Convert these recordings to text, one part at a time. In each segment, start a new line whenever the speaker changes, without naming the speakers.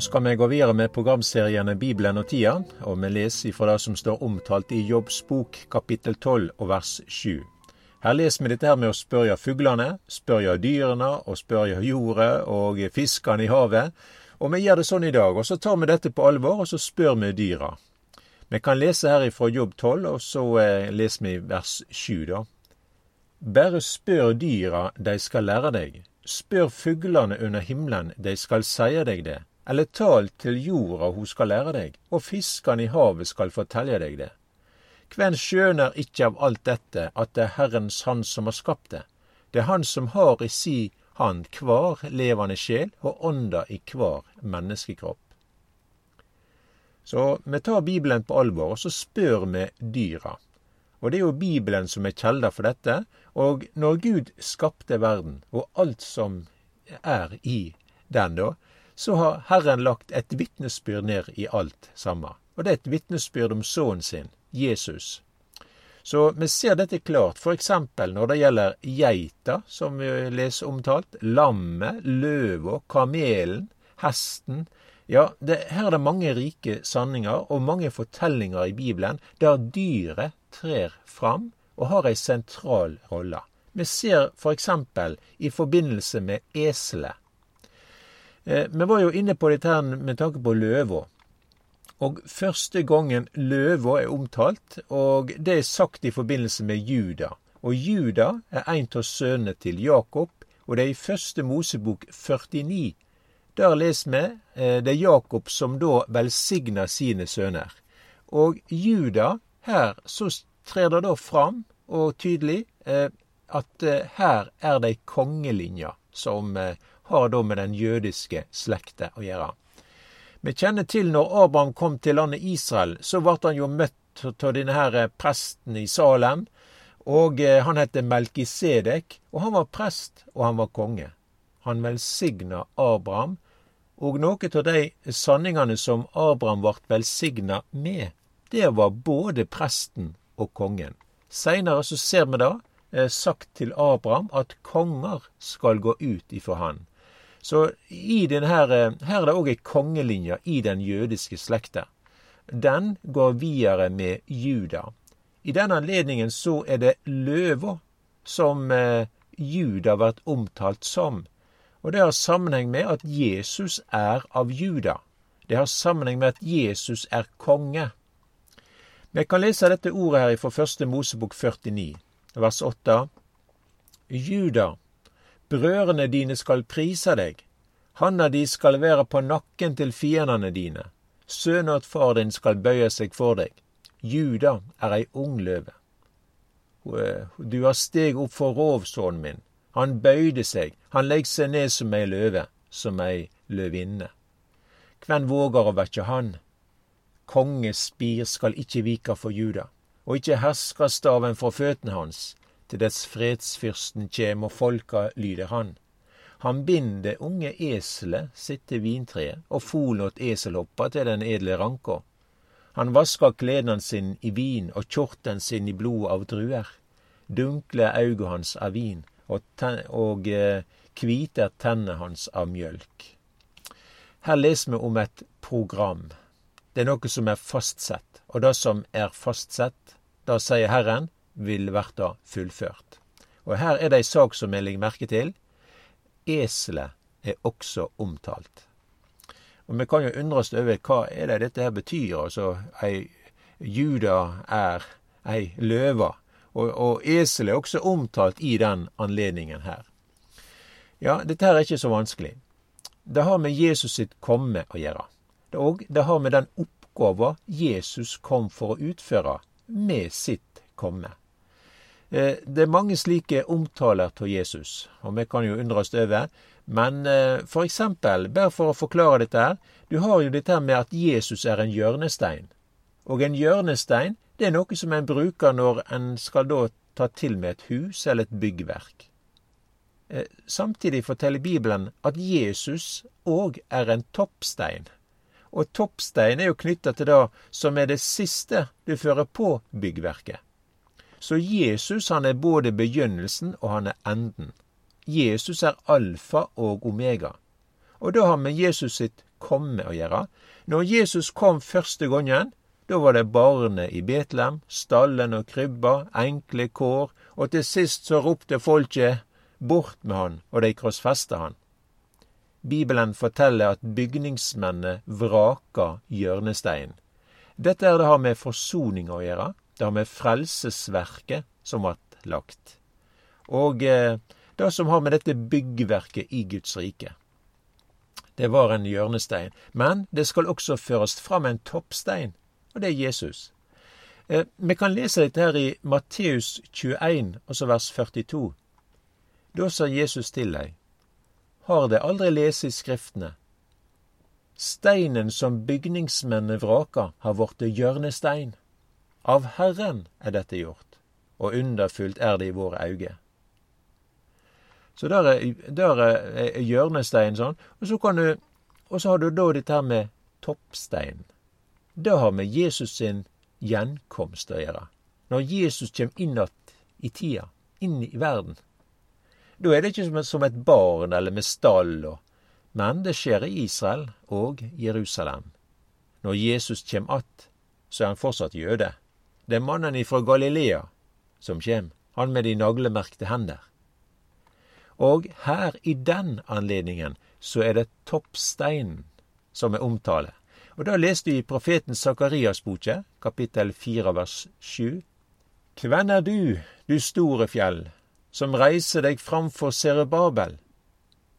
Skal vi gå videre med programseriene Bibelen og tida, og vi leser fra det som står omtalt i Jobbs bok kapittel 12 og vers 7. Her leser vi dette her med å spørre fuglene, spørre dyrene og spørre jordet og fiskene i havet. Og vi gjør det sånn i dag, og så tar vi dette på alvor, og så spør vi dyra. Vi kan lese her ifra Jobb 12, og så eh, leser vi vers 7, da. Bare spør dyra, de skal lære deg. Spør fuglene under himmelen, de skal seie deg det. Eller tal til jorda, hun skal lære deg, og fiskene i havet skal fortelle deg det. Kven skjøner ikke av alt dette at det er Herrens Han som har skapt det? Det er Han som har i si hand hver levende sjel og ånda i hver menneskekropp. Så vi tar Bibelen på alvor, og så spør vi dyra. Og det er jo Bibelen som er kjelda for dette. Og når Gud skapte verden, og alt som er i den, da, så har Herren lagt et vitnesbyrd ned i alt sammen. Og det er et vitnesbyrd om sønnen sin, Jesus. Så vi ser dette klart, f.eks. når det gjelder geita, som vi leser omtalt, lammet, løva, kamelen, hesten. Ja, det, her er det mange rike sanninger og mange fortellinger i Bibelen der dyret trer fram og har ei sentral rolle. Vi ser f.eks. I forbindelse med eselet. Eh, vi var jo inne på dette her med tanke på løva. Og første gangen løva er omtalt, og det er sagt i forbindelse med Juda. Og Juda er en av sønnene til Jakob, og det er i første Mosebok 49. Der leser vi eh, det er Jakob som da velsigner sine sønner. Og Juda, her så trer det da fram og tydelig eh, at her er det ei kongelinje som har da med den jødiske slekta å gjøre. Vi kjenner til når Abraham kom til landet Israel, så ble han jo møtt av denne her presten i Salem. Og eh, han het Melkisedek, og han var prest, og han var konge. Han velsigna Abraham, og noe av de sanningene som Abraham ble velsigna med, det var både presten og kongen. Seinere så ser vi da eh, sagt til Abraham at konger skal gå ut ifra han. Så her, eh, her er det òg ei kongelinje i den jødiske slekta. Den går videre med Juda. I den anledningen så er det løva som eh, Juda blir omtalt som. Og det har sammenheng med at Jesus er av Juda. Det har sammenheng med at Jesus er konge. Vi kan lese dette ordet her fra første Mosebok 49, vers 8. Juda, Brødrene dine skal prise deg. Handa di skal være på nakken til fiendene dine. Sønnen at far din skal bøye seg for deg. Juda er ei ung løve. Du har steg opp for rov, sønnen min. Han bøyde seg, han legg seg ned som ei løve, som ei løvinne. Kven vågar å vekke han? Kongespir skal ikkje vika for Juda, og ikkje herskerstaven for føtene hans til dess fredsfyrsten kjem og folka lyder han. Han binder det unge eselet sitt til vintreet, og åt eselhoppa til den edle ranka. Han vaskar kledene sin i vin og kjorten sin i blod av druer. Dunkle auga hans av vin, og, ten, og eh, kvite er tennene hans av mjølk. Her leser vi om et program. Det er noe som er fastsett, og det som er fastsett, da sier Herren, vil verta fullført. Og her er det ei sak som jeg legger merke til. Eselet er også omtalt. Og vi kan jo undre oss over hva er det dette her betyr. Altså, ei Juda er ei løve. Og, og eselet er også omtalt i den anledningen her. Ja, dette her er ikke så vanskelig. Det har med Jesus sitt komme å gjøre. Og det har med den oppgåva Jesus kom for å utføre med sitt komme. Eh, det er mange slike omtaler av Jesus, og vi kan jo undre oss over. Men eh, for eksempel, bare for å forklare dette her, du har jo dette med at Jesus er en hjørnestein. Og en hjørnestein, det er noe som en bruker når en skal da ta til med et hus eller et byggverk. Eh, samtidig forteller Bibelen at Jesus òg er en toppstein. Og toppstein er jo knytta til det som er det siste du fører på byggverket. Så Jesus han er både begynnelsen og han er enden. Jesus er alfa og omega. Og det har med Jesus sitt komme å gjøre. Når Jesus kom første gangen, da var det barnet i Betlehem, stallen og krybba, enkle kår, og til sist så ropte folket bort med han, og de krossfesta han. Bibelen forteller at bygningsmennene vraka hjørnesteinen. Dette er det har med forsoning å gjøre. Det med frelsesverket som ble lagt. Og eh, det som har med dette byggverket i Guds rike. Det var en hjørnestein. Men det skal også føres fram en toppstein, og det er Jesus. Eh, vi kan lese dette her i Matteus 21, altså vers 42. Da sa Jesus til deg, har de aldri lest i Skriftene? Steinen som bygningsmennene vraka, har vorte hjørnestein. Av Herren er dette gjort, og underfullt er det i våre øyne. Så der er, er hjørnestein sånn. Og så, kan du, og så har du da dette her med toppstein. Det har med Jesus sin gjenkomst å gjøre. Når Jesus kjem inn i tida, inn i verden. Da er det ikke som et barn eller med stall, men det skjer i Israel og Jerusalem. Når Jesus kjem att, så er han fortsatt jøde. Det er mannen ifra Galilea som kjem, han med de naglemerkte hender. Og her, i den anledningen, så er det toppsteinen som er omtale. Og da leste vi profeten Sakarias boke, kapittel 4 vers 7. Kven er du, du store fjell, som reiser deg framfor Serebabel?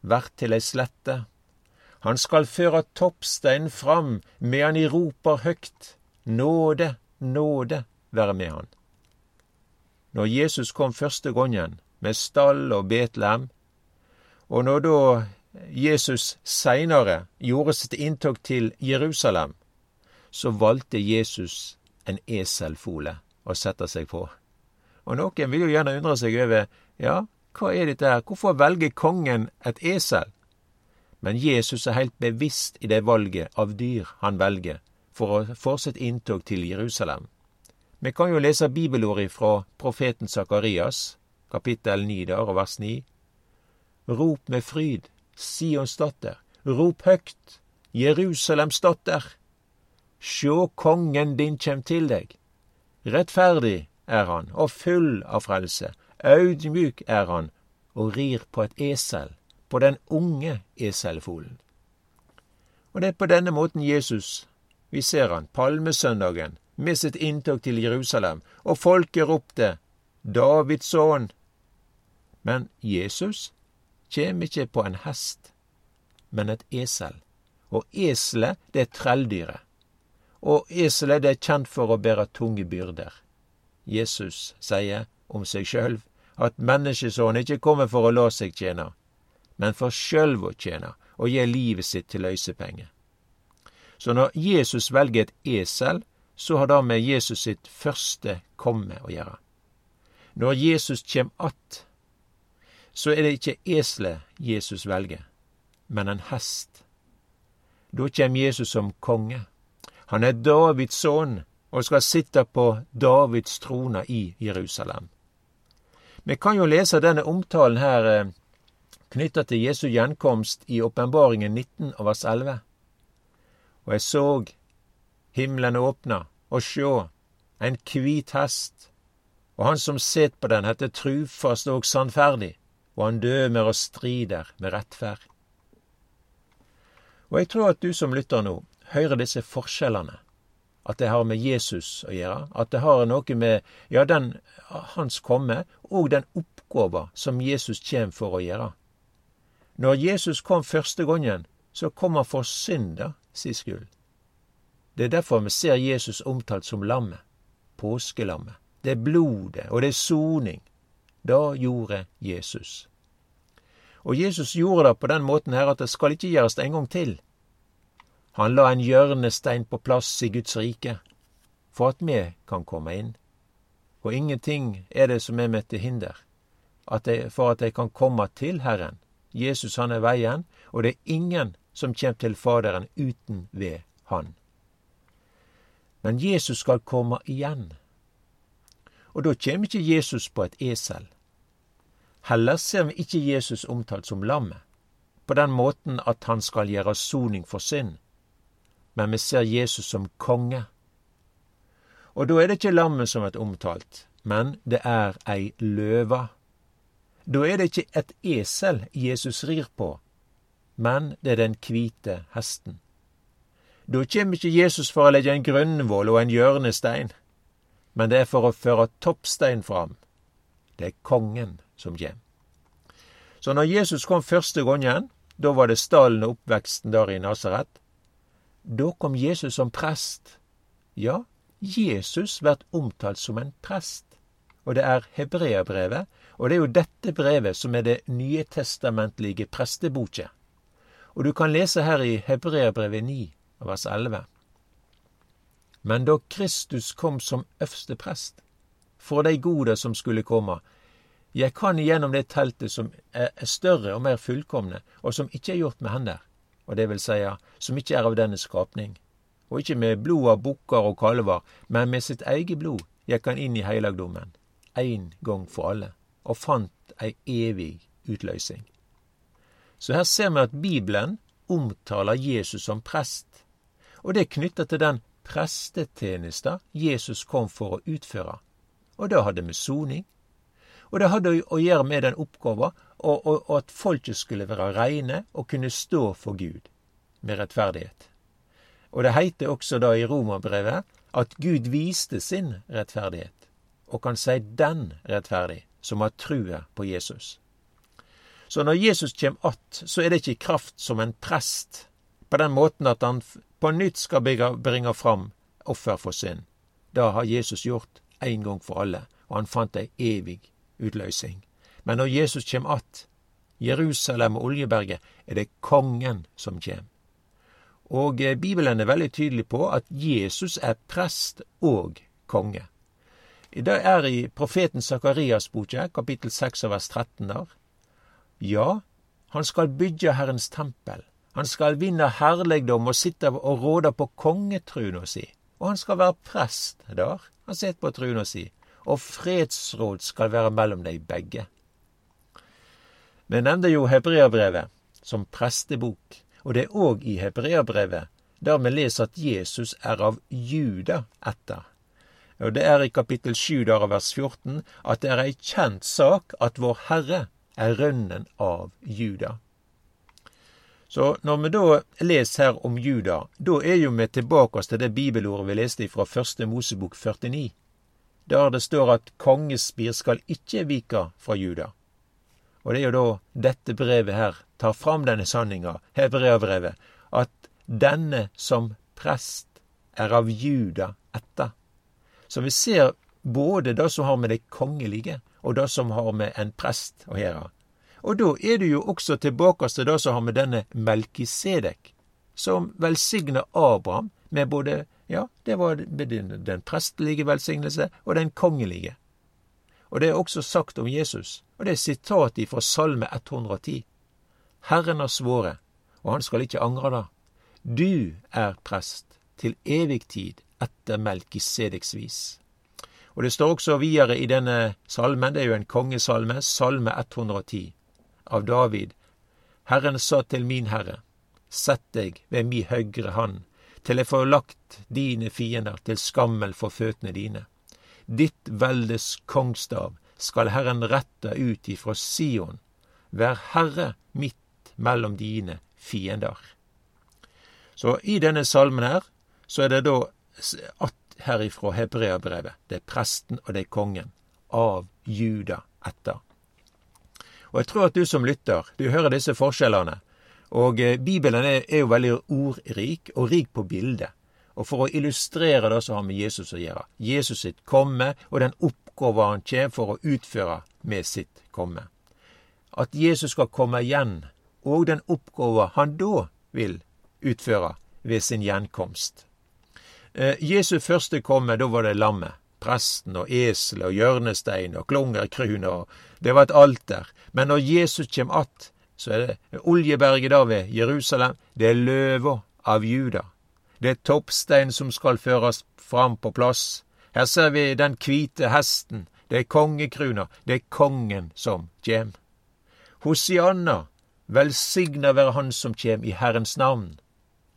Vert til ei slette. Han skal føre toppsteinen fram med han i roper høgt. Nåde, nåde være med han. Når Jesus kom første gangen, med stall og Betlehem, og når da Jesus seinere gjorde sitt inntog til Jerusalem, så valgte Jesus en eselfole å sette seg på. Og noen vil jo gjerne undre seg over ja, hva er dette her, hvorfor velger kongen et esel? Men Jesus er helt bevisst i det valget av dyr han velger for å få sitt inntog til Jerusalem. Vi kan jo lese bibelordet fra profeten Sakarias, kapittel 9 der, og vers 9. Rop med fryd, Sions datter, rop høgt, Jerusalems datter. Sjå kongen din kjem til deg. Rettferdig er han og full av frelse, audmjuk er han og rir på et esel, på den unge eselfolen. Og det er på denne måten Jesus, vi ser han, palmesøndagen, med sitt inntog til Jerusalem, og folket ropte Davids sønn. Men Jesus kjem ikkje på en hest, men et esel. Og eselet, det er trelldyret. Og eselet, det er kjent for å bære tunge byrder. Jesus sier om seg sjølv at menneskesonen ikkje kommer for å la seg tjene, men for sjølv å tjene og gi livet sitt til løysepenge. Så når Jesus velger et esel, så har det med Jesus sitt første komme å gjøre. Når Jesus kjem att, så er det ikke eselet Jesus velger, men en hest. Da kjem Jesus som konge. Han er Davids sønn og skal sitte på Davids trone i Jerusalem. Vi kan jo lese denne omtalen her eh, knytta til Jesu gjenkomst i Åpenbaringen 19 vers 11. Og jeg såg himmelen åpna, og sjå, en kvit hest, og han som set på den, heter trufast og sannferdig, og han dømer og strider med rettferd. Og jeg tror at du som lytter nå, hører disse forskjellene. At det har med Jesus å gjøre. At det har noe med ja, den, hans komme og den oppgåva som Jesus kjem for å gjøre. Når Jesus kom første gangen, så kom han for synda si skyld. Det er derfor vi ser Jesus omtalt som lammet, påskelammet. Det er blodet, og det er soning. Da gjorde Jesus. Og Jesus gjorde det på den måten her at det skal ikke gjøres en gang til. Han la en hjørnestein på plass i Guds rike, for at vi kan komme inn. Og ingenting er det som er med til hinder at jeg, for at jeg kan komme til Herren. Jesus han er veien, og det er ingen som kommer til Faderen uten ved Han. Men Jesus skal komme igjen. Og da kjem ikkje Jesus på et esel. Heller ser vi ikkje Jesus omtalt som lammet, på den måten at han skal gjøre soning for synd. Men vi ser Jesus som konge. Og da er det ikke lammet som er omtalt, men det er ei løve. Da er det ikke et esel Jesus rir på, men det er den hvite hesten. Da kjem ikke Jesus for å legge en grunnvoll og en hjørnestein, men det er for å føre toppstein fram. Det er kongen som kjem. Så når Jesus kom første gangen, da var det stallen og oppveksten der i Nasaret. Da kom Jesus som prest. Ja, Jesus blir omtalt som en prest. Og det er hebreabrevet, og det er jo dette brevet som er det nye testamentlige presteboket. Og du kan lese her i Hebreabrevet 9, vers 11. Men da Kristus kom som øverste prest, for de gode som skulle komme, jeg kan igjennom det teltet som er større og mer fullkomne, og som ikke er gjort med hender, og det vil seie, som ikke er av denne skapning, og ikke med blod av bukker og kalver, men med sitt eget blod gikk han inn i heilagdommen, én gang for alle, og fant ei evig utløysing. Så her ser vi at Bibelen omtaler Jesus som prest, og det er knytta til den prestetjenesta Jesus kom for å utføre. Og det hadde med soning, og det hadde å gjøre med den oppgåva, og, og, og, at folket skulle være reine og kunne stå for Gud med rettferdighet. Og det heiter også da i Romerbrevet at Gud viste sin rettferdighet, og kan si den rettferdig, som har trua på Jesus. Så når Jesus kjem att, så er det ikke kraft som en prest, på den måten at han på nytt skal bringe fram offer for synd. Da har Jesus gjort en gang for alle, og han fant ei evig utløysing. Men når Jesus kjem att, Jerusalem og Oljeberget, er det kongen som kjem. Og eh, Bibelen er veldig tydelig på at Jesus er prest og konge. Det er i profeten Sakarias boke, kapittel 6 vers 13 der. Ja, han skal bygge Herrens tempel. Han skal vinne herligdom og sitte og råde på kongetruna si. Og han skal være prest der. Han sitter på truna si og fredsråd skal være mellom dei begge. Vi nevnte jo Hebreabrevet som prestebok, og det er òg i Hebreabrevet der vi leser at Jesus er av Juda etter. Og Det er i kapittel 7 der av vers 14 at det er ei kjent sak at Vår Herre er rønnen av Juda. Så når vi da leser her om Juda, da er jo vi tilbake til det bibelordet vi leste fra første Mosebok 49 der det står at kongespir skal ikke vike fra Juda. Og det er jo da dette brevet her tar fram denne sanninga, hebreabrevet, at denne som prest er av Juda etter. Så vi ser både det som har med det kongelige, og det som har med en prest å gjøre. Og da er det jo også tilbake til det som har med denne Melkisedek, som velsigner Abraham med både ja, det var den, prestelige velsignelse og den kongelige. Og det er også sagt om Jesus, og det er sitat fra Salme 110. Herren har svoret, og han skal ikke angre det. Du er prest til evig tid etter Melkisedeks vis. Og det står også videre i denne salmen, det er jo en kongesalme, salme 110, av David. Herren sa til min herre, sett deg ved mi høyre hand til jeg får lagt dine fiender til skammel for føttene dine. Ditt veldes kongstav skal Herren rette ut ifra Sion. Vær herre midt mellom dine fiender. Så i denne salmen her, så er det da at herifra hebreabrevet. Det er presten og det er kongen. Av Juda etter. Og jeg tror at du som lytter, du hører disse forskjellene. Og eh, Bibelen er, er, jo veldig ordrik og rik på bildet. Og for å illustrere det så har vi Jesus å gjøre. Jesus sitt komme, og den oppgåva han kommer for å utføre med sitt komme. At Jesus skal komme igjen, og den oppgåva han da vil utføre ved sin gjenkomst. Eh, Jesu første komme, da var det lammet. Presten og eselet og hjørnestein og klungerkruna, Det var et alter. Men når Jesus kjem att, så er det Oljeberget da ved Jerusalem. Det er løva av Juda. Det er toppstein som skal føres fram på plass. Her ser vi den hvite hesten. Det er kongekruna. Det er kongen som kjem. Hosianna, Velsigna være Han som kjem i Herrens navn.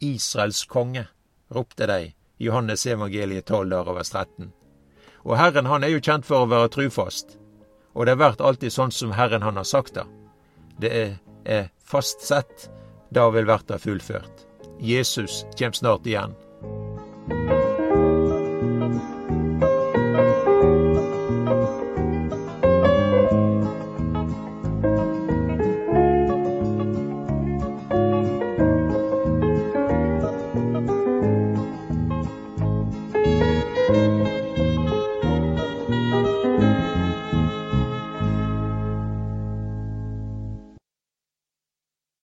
Israels konge, ropte de Johannes evangeliet 12 der over 13. Og Herren han er jo kjent for å være trufast. Og det blir alltid sånn som Herren han har sagt det. Det er, er fastsett. Det vil bli fullført. Jesus kjem snart igjen.